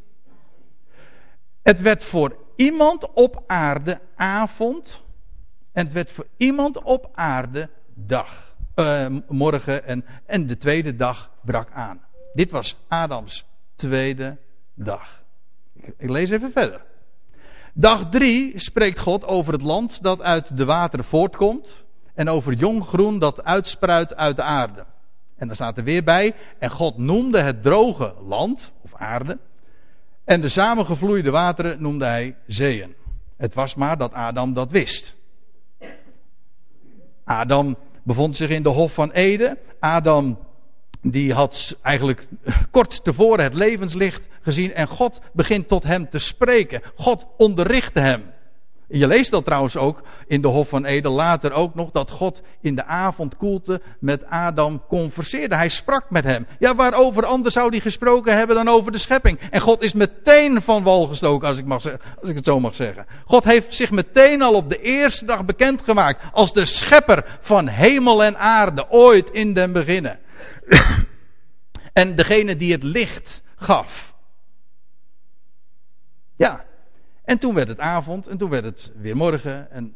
Het werd voor iemand op aarde avond. En het werd voor iemand op aarde dag. Uh, morgen en, en de tweede dag brak aan. Dit was Adams tweede dag. Ik, lees even verder. Dag drie spreekt God over het land dat uit de wateren voortkomt. En over jong groen dat uitspruit uit de aarde. En dan staat er weer bij. En God noemde het droge land, of aarde. En de samengevloeide wateren noemde hij zeeën. Het was maar dat Adam dat wist. Adam bevond zich in de Hof van Eden. Adam die had eigenlijk [LAUGHS] kort tevoren het levenslicht gezien en God begint tot hem te spreken. God onderrichtte hem. Je leest dat trouwens ook in de Hof van Eden later ook nog, dat God in de avondkoelte met Adam converseerde. Hij sprak met hem. Ja, waarover anders zou hij gesproken hebben dan over de schepping? En God is meteen van wal gestoken, als ik, mag, als ik het zo mag zeggen. God heeft zich meteen al op de eerste dag bekendgemaakt als de schepper van hemel en aarde, ooit in den beginnen. en degene die het licht gaf. Ja, en toen werd het avond en toen werd het weer morgen en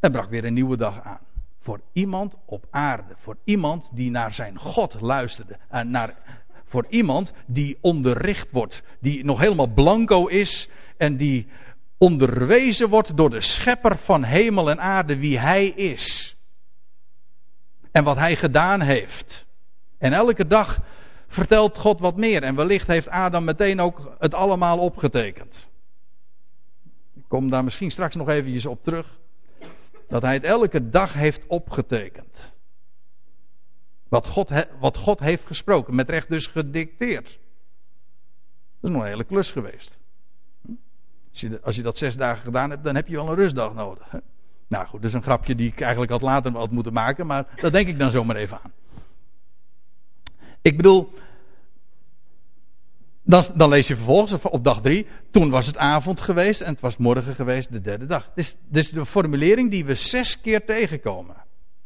er brak weer een nieuwe dag aan. Voor iemand op aarde, voor iemand die naar zijn God luisterde. En naar, voor iemand die onderricht wordt, die nog helemaal blanco is en die onderwezen wordt door de schepper van hemel en aarde wie hij is. En wat hij gedaan heeft. En elke dag vertelt God wat meer. En wellicht heeft Adam meteen ook het allemaal opgetekend kom daar misschien straks nog eventjes op terug. Dat hij het elke dag heeft opgetekend. Wat God, wat God heeft gesproken, met recht dus gedicteerd. Dat is nog een hele klus geweest. Als je, als je dat zes dagen gedaan hebt, dan heb je wel een rustdag nodig. Nou goed, dat is een grapje die ik eigenlijk had later had moeten maken, maar dat denk ik dan zomaar even aan. Ik bedoel, dan, dan, lees je vervolgens op dag drie. Toen was het avond geweest en het was morgen geweest, de derde dag. Dit is, de formulering die we zes keer tegenkomen.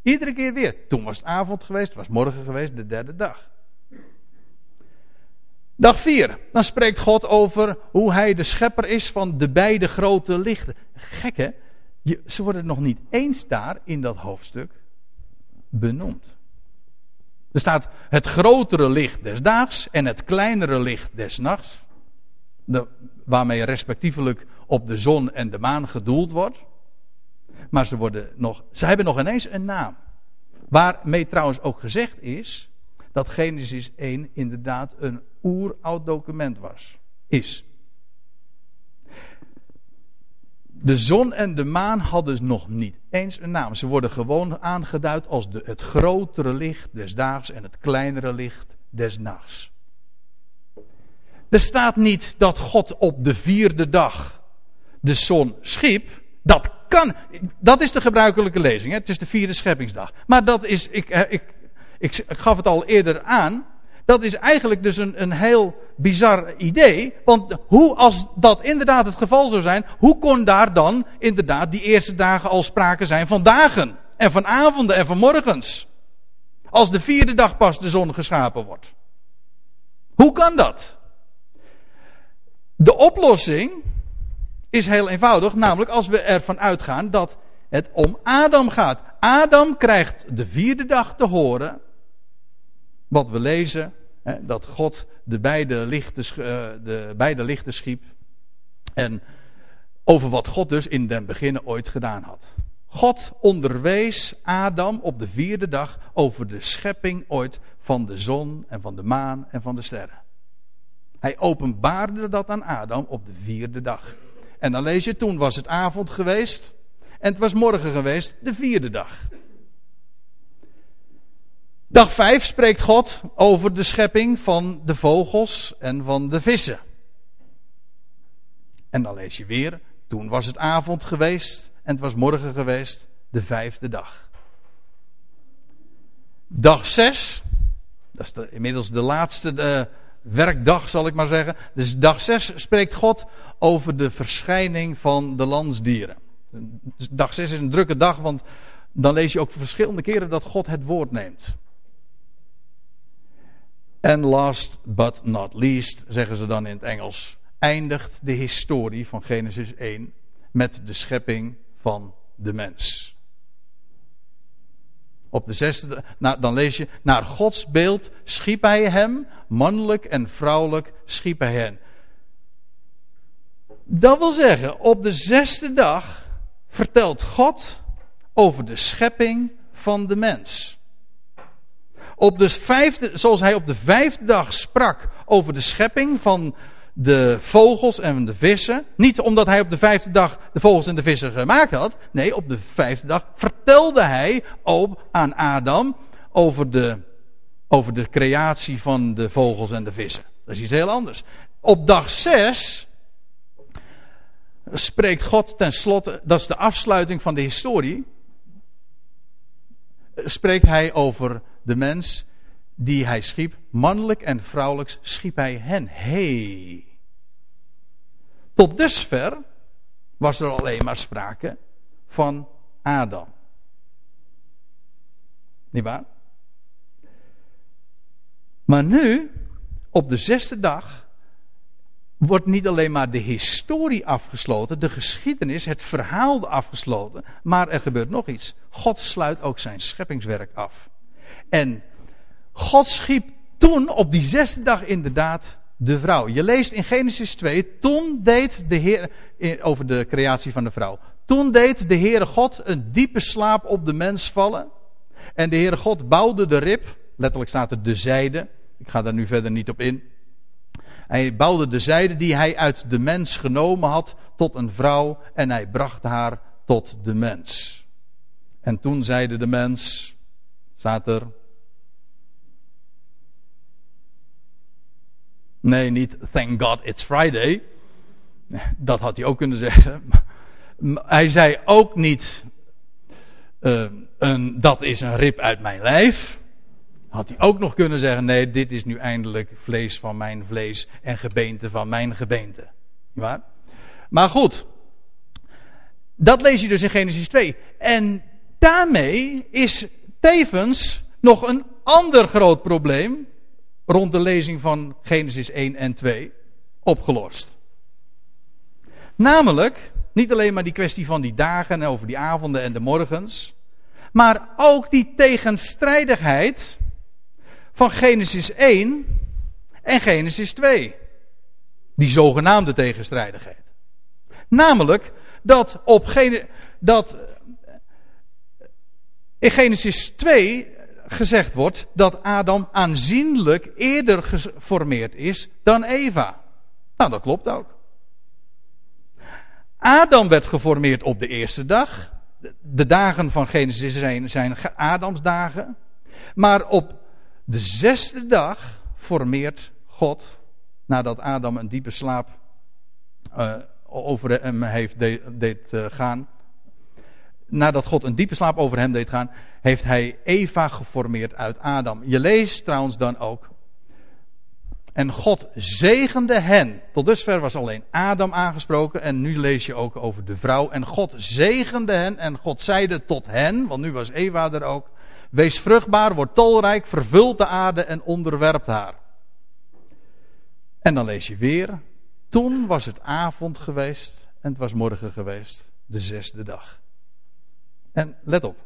Iedere keer weer. Toen was het avond geweest, het was morgen geweest, de derde dag. Dag 4. Dan spreekt God over hoe hij de schepper is van de beide grote lichten. Gek hè? Je, ze worden nog niet eens daar in dat hoofdstuk benoemd. Er staat het grotere licht des daags en het kleinere licht des nachts. De, waarmee respectievelijk op de zon en de maan gedoeld wordt. Maar ze, worden nog, ze hebben nog ineens een naam. Waarmee trouwens ook gezegd is dat Genesis 1 inderdaad een oeroud document was. Is. De zon en de maan hadden nog niet eens een naam. Ze worden gewoon aangeduid als het grotere licht des daags en het kleinere licht des nachts. Er staat niet dat God op de vierde dag de zon schiep. Dat kan. Dat is de gebruikelijke lezing. Hè? Het is de vierde scheppingsdag. Maar dat is. Ik, ik, ik, gaf het al eerder aan. Dat is eigenlijk dus een, een heel bizar idee. Want hoe, als dat inderdaad het geval zou zijn, hoe kon daar dan inderdaad die eerste dagen al sprake zijn van dagen? En van avonden en van morgens? Als de vierde dag pas de zon geschapen wordt. Hoe kan dat? De oplossing is heel eenvoudig, namelijk als we ervan uitgaan dat het om Adam gaat. Adam krijgt de vierde dag te horen wat we lezen dat God de beide, lichten, eh, de beide lichten schiep. En over wat God dus in den beginnen ooit gedaan had. God onderwees Adam op de vierde dag over de schepping ooit van de zon en van de maan en van de sterren. Hij openbaarde dat aan Adam op de vierde dag. En dan lees je, toen was het avond geweest en het was morgen geweest, de vierde dag. Dag 5 spreekt God over de schepping van de vogels en van de vissen. En dan lees je weer, toen was het avond geweest en het was morgen geweest, de vijfde dag. Dag 6, dat is de, inmiddels de laatste werkdag zal ik maar zeggen. Dus dag 6 spreekt God over de verschijning van de landsdieren. Dag 6 is een drukke dag, want dan lees je ook verschillende keren dat God het woord neemt. En last but not least, zeggen ze dan in het Engels, eindigt de historie van Genesis 1 met de schepping van de mens. Op de zesde, nou, dan lees je, naar Gods beeld schiep hij hem, mannelijk en vrouwelijk schiep hij hen. Dat wil zeggen, op de zesde dag vertelt God over de schepping van de mens. Op de vijfde, zoals hij op de vijfde dag sprak over de schepping van de vogels en de vissen. Niet omdat hij op de vijfde dag de vogels en de vissen gemaakt had. Nee, op de vijfde dag vertelde hij ook aan Adam over de, over de creatie van de vogels en de vissen. Dat is iets heel anders. Op dag zes spreekt God tenslotte, dat is de afsluiting van de historie, spreekt hij over de mens die hij schiep, mannelijk en vrouwelijk schiep hij hen. Hey. Tot dusver was er alleen maar sprake van Adam. Niet waar? Maar nu, op de zesde dag, wordt niet alleen maar de historie afgesloten, de geschiedenis, het verhaal afgesloten, maar er gebeurt nog iets. God sluit ook zijn scheppingswerk af. En God schiep toen op die zesde dag inderdaad de vrouw. Je leest in Genesis 2, toen deed de Heer, over de creatie van de vrouw. Toen deed de Heere God een diepe slaap op de mens vallen. En de Heere God bouwde de rib, letterlijk staat er de zijde. Ik ga daar nu verder niet op in. Hij bouwde de zijde die hij uit de mens genomen had tot een vrouw en hij bracht haar tot de mens. En toen zeide de mens, staat er. Nee, niet thank God it's Friday. [LAUGHS] Dat had hij ook kunnen zeggen. [LAUGHS] Hij zei ook niet, uh, een, dat is een rib uit mijn lijf. Had hij ook nog kunnen zeggen: nee, dit is nu eindelijk vlees van mijn vlees en gebeente van mijn gebeente. Ja? Maar goed, dat lees je dus in Genesis 2. En daarmee is tevens nog een ander groot probleem rond de lezing van Genesis 1 en 2 opgelost. Namelijk, niet alleen maar die kwestie van die dagen en over die avonden en de morgens, maar ook die tegenstrijdigheid van Genesis 1 en Genesis 2. Die zogenaamde tegenstrijdigheid. Namelijk dat, op dat in Genesis 2 gezegd wordt dat Adam aanzienlijk eerder geformeerd is dan Eva. Nou, dat klopt ook. Adam werd geformeerd op de eerste dag. De dagen van Genesis zijn, zijn Adams dagen. Maar op de zesde dag formeert God, nadat Adam een diepe slaap uh, over hem heeft de, deed uh, gaan, nadat God een diepe slaap over hem deed gaan, heeft hij Eva geformeerd uit Adam. Je leest trouwens dan ook. En God zegende hen. Tot dusver was alleen Adam aangesproken. En nu lees je ook over de vrouw. En God zegende hen. En God zeide tot hen. Want nu was Eva er ook. Wees vruchtbaar, word tolrijk, vervult de aarde en onderwerpt haar. En dan lees je weer. Toen was het avond geweest en het was morgen geweest, de zesde dag. En let op.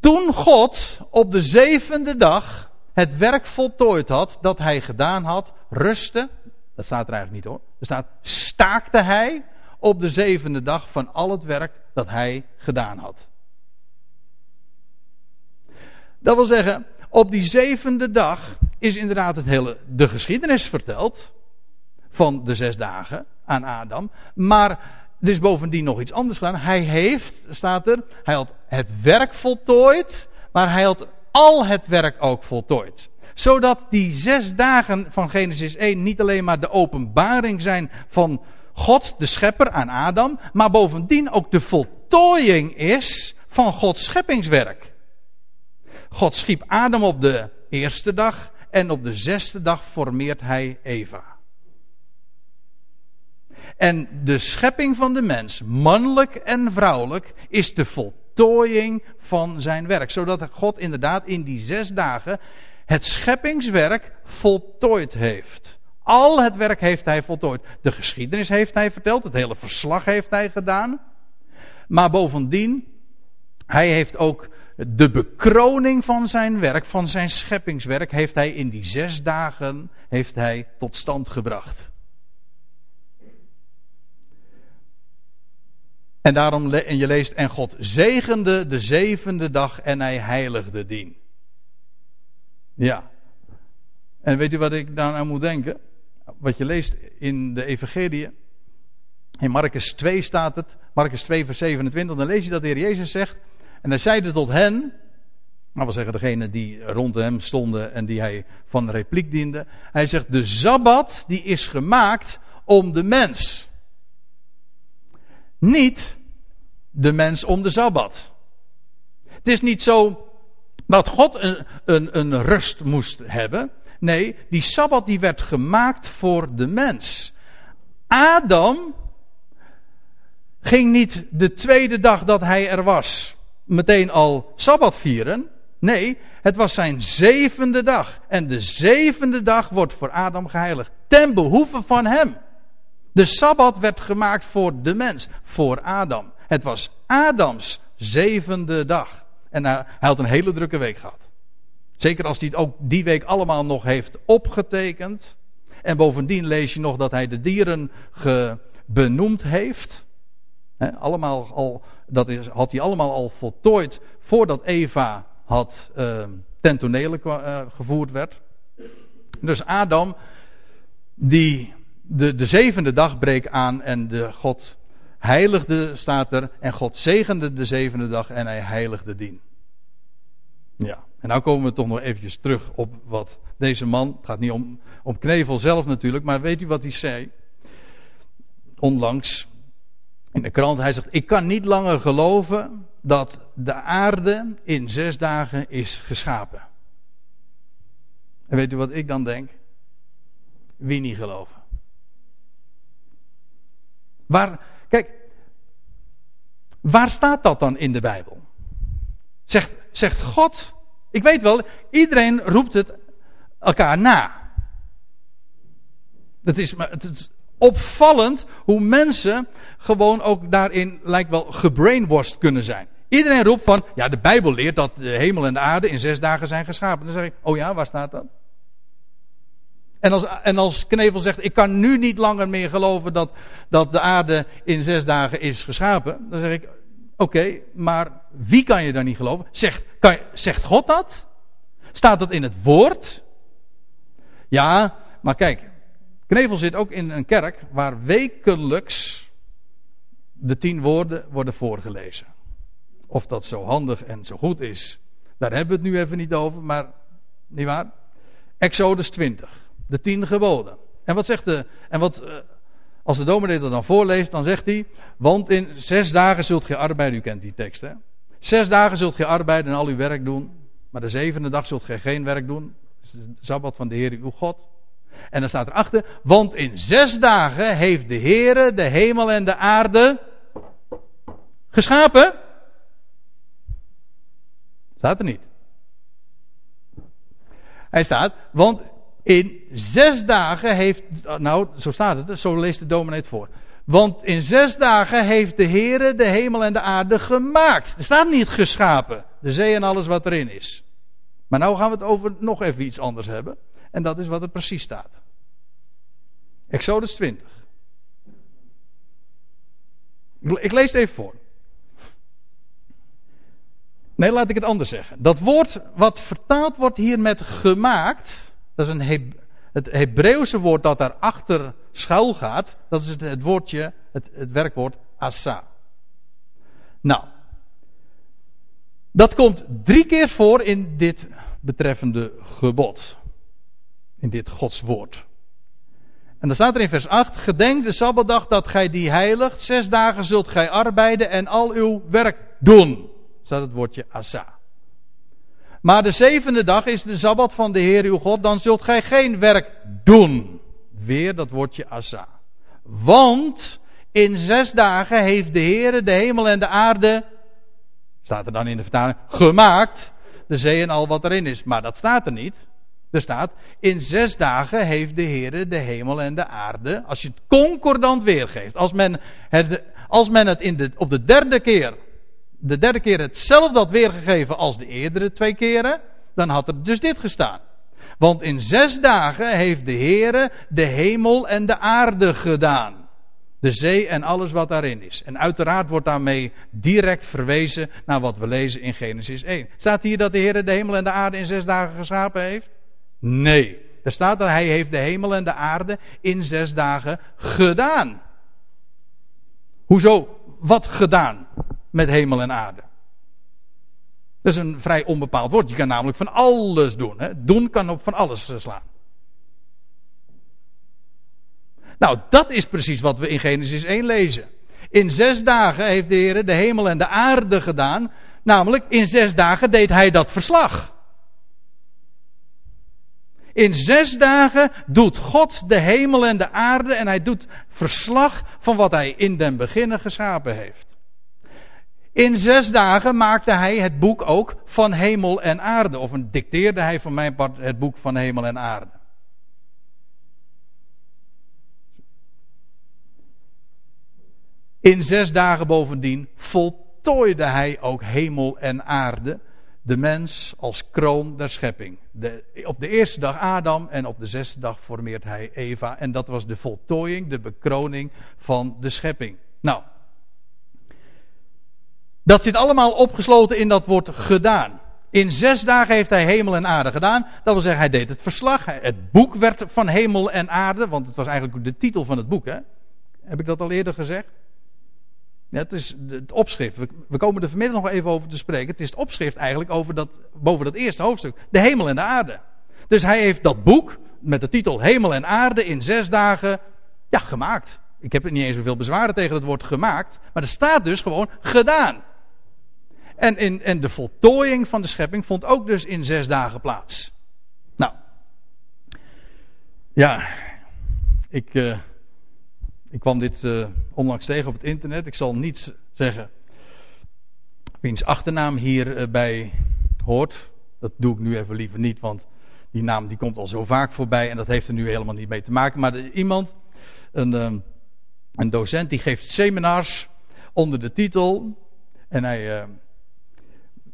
Toen God op de zevende dag het werk voltooid had dat hij gedaan had, rustte, dat staat er eigenlijk niet hoor, er staat staakte hij op de zevende dag van al het werk dat hij gedaan had. Dat wil zeggen, op die zevende dag is inderdaad het hele, de geschiedenis verteld van de zes dagen aan Adam. Maar er is bovendien nog iets anders gedaan. Hij heeft, staat er, hij had het werk voltooid, maar hij had al het werk ook voltooid. Zodat die zes dagen van Genesis 1 niet alleen maar de openbaring zijn van God, de schepper aan Adam, maar bovendien ook de voltooiing is van Gods scheppingswerk. God schiep Adam op de eerste dag en op de zesde dag formeert hij Eva. En de schepping van de mens, mannelijk en vrouwelijk, is de voltooiing van zijn werk. Zodat God inderdaad in die zes dagen het scheppingswerk voltooid heeft. Al het werk heeft hij voltooid. De geschiedenis heeft hij verteld, het hele verslag heeft hij gedaan. Maar bovendien, hij heeft ook de bekroning van zijn werk, van zijn scheppingswerk, heeft hij in die zes dagen heeft hij tot stand gebracht. En daarom, en je leest, en God zegende de zevende dag en hij heiligde dien. Ja. En weet u wat ik daar aan moet denken? Wat je leest in de Evangelie. In Marcus 2 staat het, Marcus 2 vers 27, dan lees je dat de Heer Jezus zegt, en hij zeide tot hen, dat wil zeggen degene die rond hem stonden en die hij van repliek diende. Hij zegt, de Sabbat die is gemaakt om de mens. Niet de mens om de Sabbat. Het is niet zo dat God een, een, een rust moest hebben. Nee, die Sabbat die werd gemaakt voor de mens. Adam ging niet de tweede dag dat hij er was meteen al Sabbat vieren. Nee, het was zijn zevende dag. En de zevende dag wordt voor Adam geheiligd. Ten behoeve van hem. De Sabbat werd gemaakt voor de mens, voor Adam. Het was Adams zevende dag. En hij had een hele drukke week gehad. Zeker als hij het ook die week allemaal nog heeft opgetekend. En bovendien lees je nog dat hij de dieren benoemd heeft. allemaal al dat is, had hij allemaal al voltooid voordat Eva had, uh, ten tonele uh, gevoerd werd. Dus Adam, die de, de zevende dag breek aan en de God heiligde, staat er, en God zegende de zevende dag en hij heiligde dien. Ja, en nou komen we toch nog eventjes terug op wat deze man, het gaat niet om, om Knevel zelf natuurlijk, maar weet u wat hij zei? Onlangs in de krant, hij zegt, ik kan niet langer geloven dat de aarde in zes dagen is geschapen. En weet u wat ik dan denk? Wie niet geloven? Waar, kijk, waar staat dat dan in de Bijbel? Zegt, zegt God, ik weet wel, iedereen roept het elkaar na. Het is, het is opvallend hoe mensen gewoon ook daarin lijkt wel gebrainwashed kunnen zijn. Iedereen roept van, ja, de Bijbel leert dat de hemel en de aarde in zes dagen zijn geschapen. Dan zeg ik, oh ja, waar staat dat? En als, en als Knevel zegt, ik kan nu niet langer meer geloven dat, dat de aarde in zes dagen is geschapen. Dan zeg ik, oké, maar wie kan je dan niet geloven? Zegt, kan, zegt God dat? Staat dat in het woord? Ja, maar kijk, Knevel zit ook in een kerk waar wekelijks de tien woorden worden voorgelezen. Of dat zo handig en zo goed is, daar hebben we het nu even niet over, maar niet waar? Exodus 20, de tien geboden. En wat zegt de, en wat, eh, als de dominee dat dan voorleest, dan zegt hij, want in zes dagen zult ge arbeiden, u kent die tekst hè. Zes dagen zult ge arbeiden en al uw werk doen, maar de zevende dag zult ge geen werk doen. Dat is de Sabbat van de Heer uw God. En dan staat erachter, want in zes dagen heeft de Heere de hemel en de aarde geschapen. Staat er niet. Hij staat, want in zes dagen heeft, nou zo staat het, zo leest de dominee het voor. Want in zes dagen heeft de Heere de hemel en de aarde gemaakt. Er staat niet geschapen, de zee en alles wat erin is. Maar nou gaan we het over nog even iets anders hebben. En dat is wat er precies staat. Exodus 20. Ik lees het even voor. Nee, laat ik het anders zeggen. Dat woord wat vertaald wordt hier met gemaakt, dat is een het Hebreeuwse woord dat daarachter schuil gaat, dat is het, het woordje, het, het werkwoord asa. Nou, dat komt drie keer voor in dit betreffende gebod. In dit Godswoord. En dan staat er in vers 8: Gedenk de Sabbatdag dat gij die heiligt. Zes dagen zult gij arbeiden en al uw werk doen. Staat het woordje asa. Maar de zevende dag is de Sabbat van de Heer uw God. Dan zult gij geen werk doen. Weer dat woordje asa. Want in zes dagen heeft de Heer de hemel en de aarde. Staat er dan in de vertaling. Gemaakt. De zee en al wat erin is. Maar dat staat er niet. Er staat, in zes dagen heeft de Heer de hemel en de aarde, als je het concordant weergeeft, als men het, als men het in de, op de derde keer, de derde keer hetzelfde had weergegeven als de eerdere twee keren, dan had er dus dit gestaan. Want in zes dagen heeft de Heer de hemel en de aarde gedaan. De zee en alles wat daarin is. En uiteraard wordt daarmee direct verwezen naar wat we lezen in Genesis 1. Staat hier dat de Heer de hemel en de aarde in zes dagen geschapen heeft? Nee. Er staat dat hij heeft de hemel en de aarde in zes dagen gedaan. Hoezo? Wat gedaan met hemel en aarde? Dat is een vrij onbepaald woord. Je kan namelijk van alles doen. Hè? Doen kan op van alles eh, slaan. Nou, dat is precies wat we in Genesis 1 lezen. In zes dagen heeft de Heer de hemel en de aarde gedaan. Namelijk, in zes dagen deed hij dat verslag. In zes dagen doet God de hemel en de aarde en hij doet verslag van wat hij in den beginnen geschapen heeft. In zes dagen maakte hij het boek ook van hemel en aarde. Of dicteerde hij van mijn part het boek van hemel en aarde. In zes dagen bovendien voltooide hij ook hemel en aarde de mens als kroon der schepping. De, op de eerste dag Adam en op de zesde dag formeert hij Eva. En dat was de voltooiing, de bekroning van de schepping. Nou, dat zit allemaal opgesloten in dat woord gedaan. In zes dagen heeft hij hemel en aarde gedaan. Dat wil zeggen, hij deed het verslag. Het boek werd van hemel en aarde, want het was eigenlijk de titel van het boek. Hè? Heb ik dat al eerder gezegd? Het is het opschrift. We komen er vanmiddag nog even over te spreken. Het is het opschrift eigenlijk over dat, boven dat eerste hoofdstuk. De hemel en de aarde. Dus hij heeft dat boek met de titel Hemel en aarde in zes dagen ja, gemaakt. Ik heb er niet eens zoveel bezwaren tegen het woord gemaakt. Maar er staat dus gewoon gedaan. En, in, en de voltooiing van de schepping vond ook dus in zes dagen plaats. Nou. Ja. Ik, uh, ik kwam dit uh, onlangs tegen op het internet. Ik zal niets zeggen. Wiens achternaam hierbij uh, hoort. Dat doe ik nu even liever niet, want die naam die komt al zo vaak voorbij en dat heeft er nu helemaal niet mee te maken. Maar iemand, een, een docent, die geeft seminars onder de titel. En hij,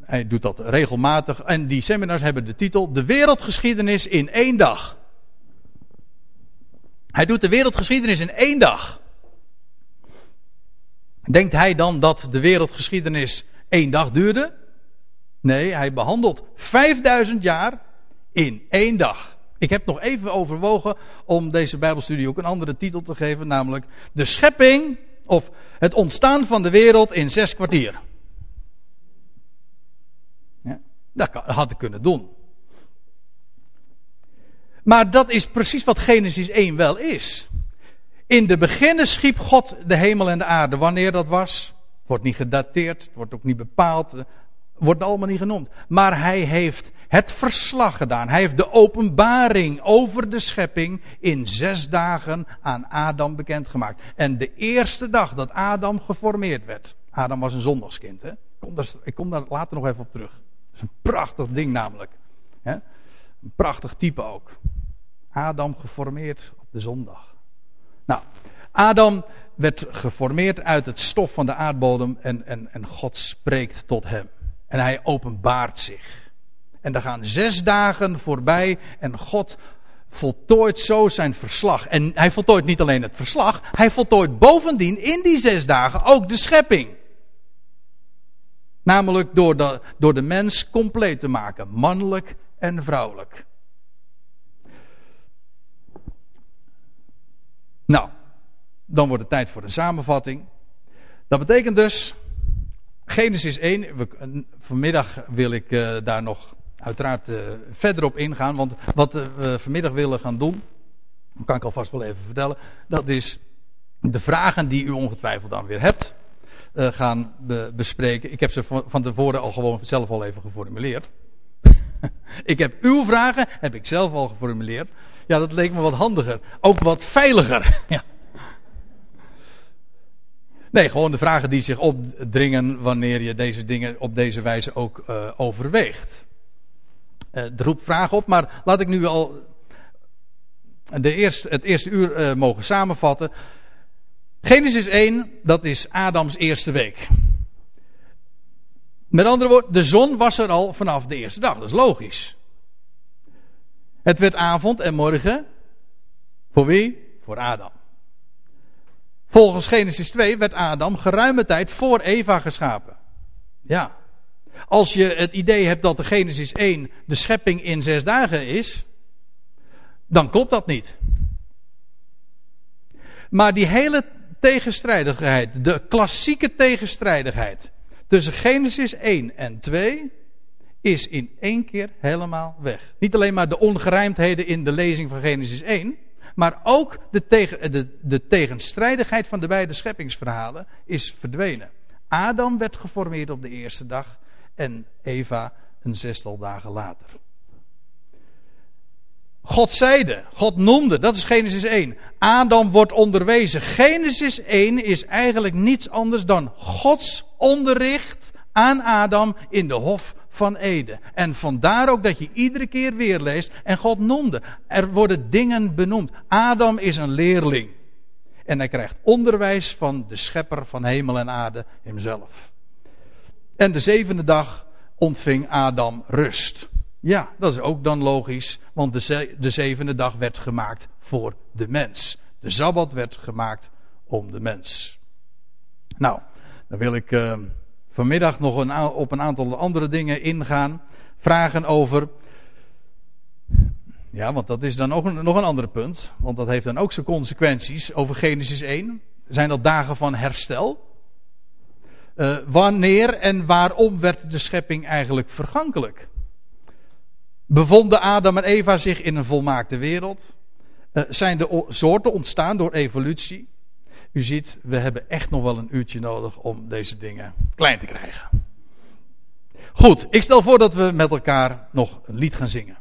hij doet dat regelmatig. En die seminars hebben de titel De wereldgeschiedenis in één dag. Hij doet de wereldgeschiedenis in één dag. Denkt hij dan dat de wereldgeschiedenis één dag duurde? Nee, hij behandelt 5000 jaar in één dag. Ik heb nog even overwogen om deze Bijbelstudie ook een andere titel te geven, namelijk De schepping of het ontstaan van de wereld in zes kwartier. Ja, dat had ik kunnen doen. Maar dat is precies wat Genesis 1 wel is. In de beginnen schiep God de hemel en de aarde. Wanneer dat was, wordt niet gedateerd, wordt ook niet bepaald, wordt allemaal niet genoemd. Maar hij heeft het verslag gedaan. Hij heeft de openbaring over de schepping in zes dagen aan Adam bekendgemaakt. En de eerste dag dat Adam geformeerd werd. Adam was een zondagskind. Hè? Kom daar, ik kom daar later nog even op terug. Is een prachtig ding namelijk. Een prachtig type ook. Adam geformeerd op de zondag. Nou, Adam werd geformeerd uit het stof van de aardbodem en, en, en God spreekt tot hem. En hij openbaart zich. En er gaan zes dagen voorbij en God voltooit zo zijn verslag. En hij voltooit niet alleen het verslag, hij voltooit bovendien in die zes dagen ook de schepping. Namelijk door de, door de mens compleet te maken, mannelijk en vrouwelijk. Nou, dan wordt het tijd voor een samenvatting. Dat betekent dus, Genesis 1, we, vanmiddag wil ik uh, daar nog uiteraard uh, verder op ingaan. Want wat uh, we vanmiddag willen gaan doen, kan ik alvast wel even vertellen. Dat is de vragen die u ongetwijfeld dan weer hebt, uh, gaan be bespreken. Ik heb ze van, tevoren al gewoon zelf al even geformuleerd. [LAUGHS] ik heb uw vragen, heb ik zelf al geformuleerd. Ja, dat leek me wat handiger. Ook wat veiliger. [LAUGHS] ja. Nee, gewoon de vragen die zich opdringen wanneer je deze dingen op deze wijze ook uh, overweegt. Uh, er vragen op, maar laat ik nu al de eerste, het eerste uur mogen samenvatten. Genesis 1, dat is Adams eerste week. Met andere woorden, de zon was er al vanaf de eerste dag, dat is logisch. Het werd avond en morgen. Voor wie? Voor Adam. Volgens Genesis 2 werd Adam geruime tijd voor Eva geschapen. Ja. Als je het idee hebt dat de Genesis 1 de schepping in zes dagen is, dan klopt dat niet. Maar die hele tegenstrijdigheid, de klassieke tegenstrijdigheid tussen Genesis 1 en 2, is in één keer helemaal weg. Niet alleen maar de ongerijmdheden in de lezing van Genesis 1, maar ook de, tegen, de, de tegenstrijdigheid van de beide scheppingsverhalen is verdwenen. Adam werd geformeerd op de eerste dag en Eva een zestal dagen later. God zeide, God noemde, dat is Genesis 1. Adam wordt onderwezen. Genesis 1 is eigenlijk niets anders dan Gods onderricht aan Adam in de hof van Eden. En vandaar ook dat je iedere keer weer leest en God noemde. Er worden dingen benoemd. Adam is een leerling. En hij krijgt onderwijs van de schepper van hemel en aarde hemzelf. En de zevende dag ontving Adam rust. Ja, dat is ook dan logisch, want de, de zevende dag werd gemaakt voor de mens. De Sabbat werd gemaakt om de mens. Nou, dan wil ik uh, vanmiddag nog een, op een aantal andere dingen ingaan. vragen over. Ja, want dat is dan ook een, nog een ander punt. Want dat heeft dan ook zijn consequenties over Genesis 1. Zijn dat dagen van herstel? Uh, wanneer en waarom werd de schepping eigenlijk vergankelijk? Bevonden Adam en Eva zich in een volmaakte wereld? Uh, zijn de soorten ontstaan door evolutie? U ziet, we hebben echt nog wel een uurtje nodig om deze dingen klein te krijgen. Goed, ik stel voor dat we met elkaar nog een lied gaan zingen.